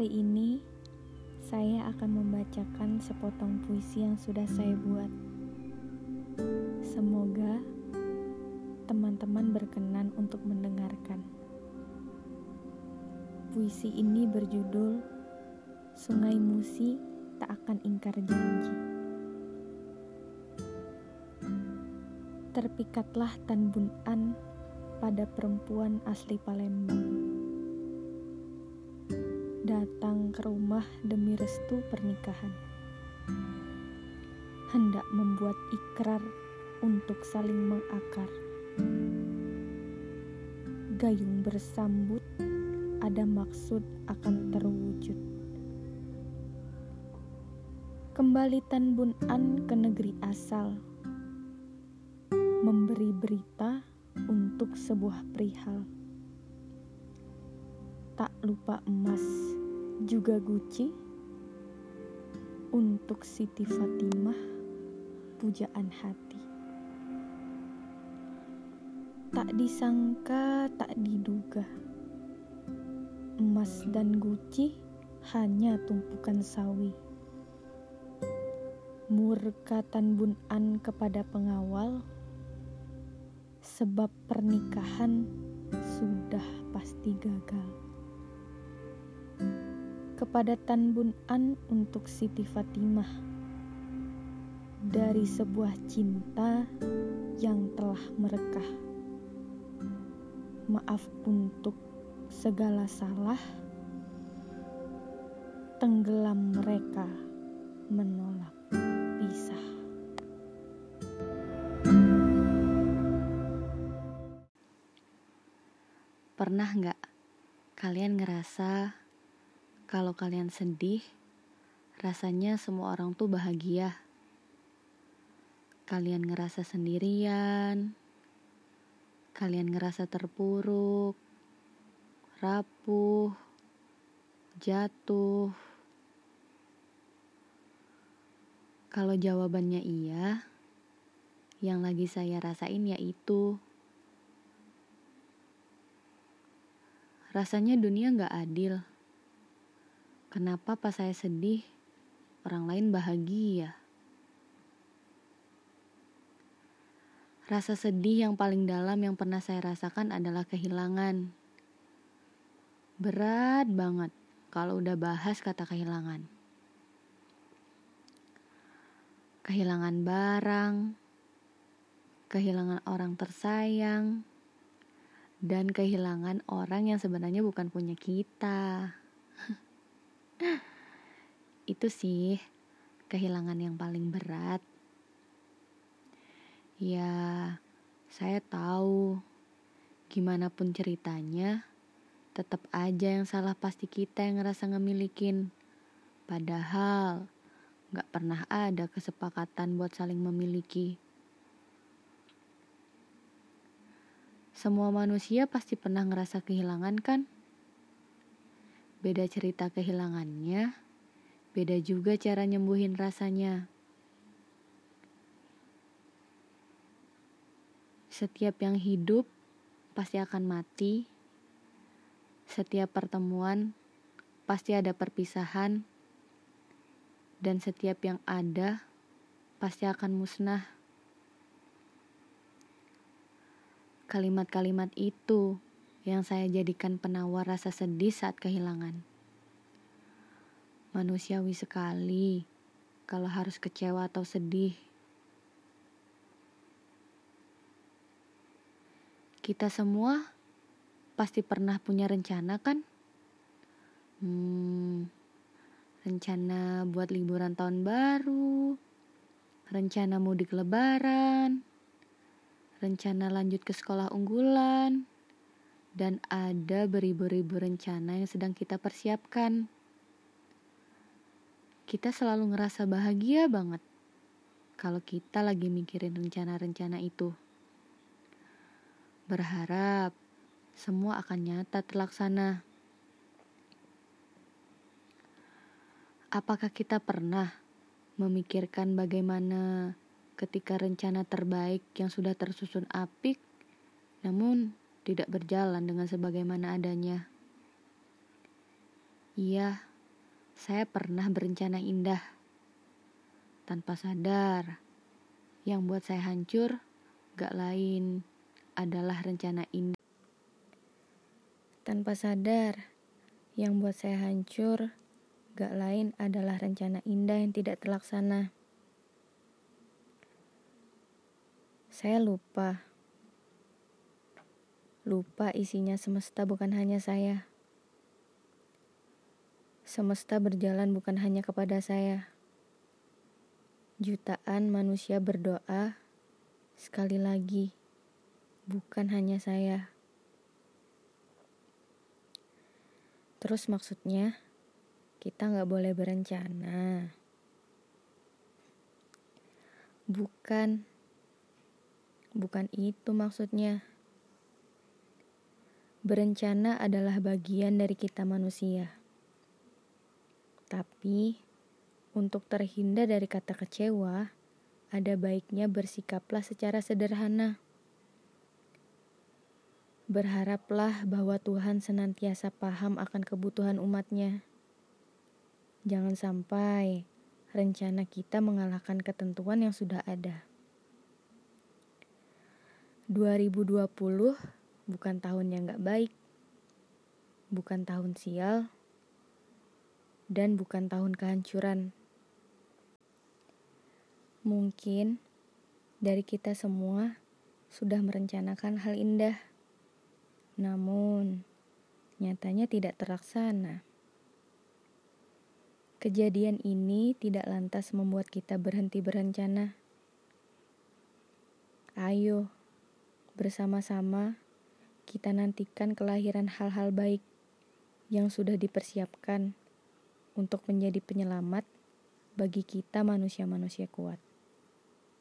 Hari ini saya akan membacakan sepotong puisi yang sudah saya buat. Semoga teman-teman berkenan untuk mendengarkan. Puisi ini berjudul Sungai Musi Tak Akan Ingkar Janji. Terpikatlah Tan pada perempuan asli Palembang datang ke rumah demi restu pernikahan. Hendak membuat ikrar untuk saling mengakar. Gayung bersambut ada maksud akan terwujud. Kembali Tan Bun An ke negeri asal. Memberi berita untuk sebuah perihal. Tak lupa emas juga Gucci untuk Siti Fatimah pujaan hati. Tak disangka, tak diduga. Emas dan Gucci hanya tumpukan sawi. Murkatan Bun An kepada pengawal sebab pernikahan sudah pasti gagal kepada Tan Bun An untuk Siti Fatimah dari sebuah cinta yang telah merekah. Maaf untuk segala salah, tenggelam mereka menolak pisah. Pernah nggak kalian ngerasa kalau kalian sedih, rasanya semua orang tuh bahagia. Kalian ngerasa sendirian, kalian ngerasa terpuruk, rapuh, jatuh. Kalau jawabannya iya, yang lagi saya rasain yaitu rasanya dunia gak adil. Kenapa pas saya sedih, orang lain bahagia? Rasa sedih yang paling dalam yang pernah saya rasakan adalah kehilangan. Berat banget kalau udah bahas kata kehilangan. Kehilangan barang, kehilangan orang tersayang, dan kehilangan orang yang sebenarnya bukan punya kita. Itu sih kehilangan yang paling berat. Ya, saya tahu gimana pun ceritanya, tetap aja yang salah pasti kita yang ngerasa ngemilikin. Padahal gak pernah ada kesepakatan buat saling memiliki. Semua manusia pasti pernah ngerasa kehilangan kan? Beda cerita kehilangannya, beda juga cara nyembuhin rasanya. Setiap yang hidup pasti akan mati. Setiap pertemuan pasti ada perpisahan. Dan setiap yang ada pasti akan musnah. Kalimat-kalimat itu yang saya jadikan penawar rasa sedih saat kehilangan. Manusiawi sekali kalau harus kecewa atau sedih. Kita semua pasti pernah punya rencana kan? Hmm, rencana buat liburan tahun baru, rencana mudik lebaran, rencana lanjut ke sekolah unggulan, dan ada beribu-ribu rencana yang sedang kita persiapkan. Kita selalu ngerasa bahagia banget kalau kita lagi mikirin rencana-rencana itu. Berharap semua akan nyata terlaksana. Apakah kita pernah memikirkan bagaimana ketika rencana terbaik yang sudah tersusun apik, namun tidak berjalan dengan sebagaimana adanya. Iya, saya pernah berencana indah. Tanpa sadar, yang buat saya hancur gak lain adalah rencana indah. Tanpa sadar, yang buat saya hancur gak lain adalah rencana indah yang tidak terlaksana. Saya lupa. Lupa isinya semesta bukan hanya saya. Semesta berjalan bukan hanya kepada saya. Jutaan manusia berdoa sekali lagi, bukan hanya saya. Terus maksudnya, kita nggak boleh berencana. Bukan, bukan itu maksudnya. Berencana adalah bagian dari kita manusia. Tapi, untuk terhindar dari kata kecewa, ada baiknya bersikaplah secara sederhana. Berharaplah bahwa Tuhan senantiasa paham akan kebutuhan umatnya. Jangan sampai rencana kita mengalahkan ketentuan yang sudah ada. 2020 bukan tahun yang gak baik, bukan tahun sial, dan bukan tahun kehancuran. Mungkin dari kita semua sudah merencanakan hal indah, namun nyatanya tidak terlaksana. Kejadian ini tidak lantas membuat kita berhenti berencana. Ayo, bersama-sama kita nantikan kelahiran hal-hal baik yang sudah dipersiapkan untuk menjadi penyelamat bagi kita manusia-manusia kuat.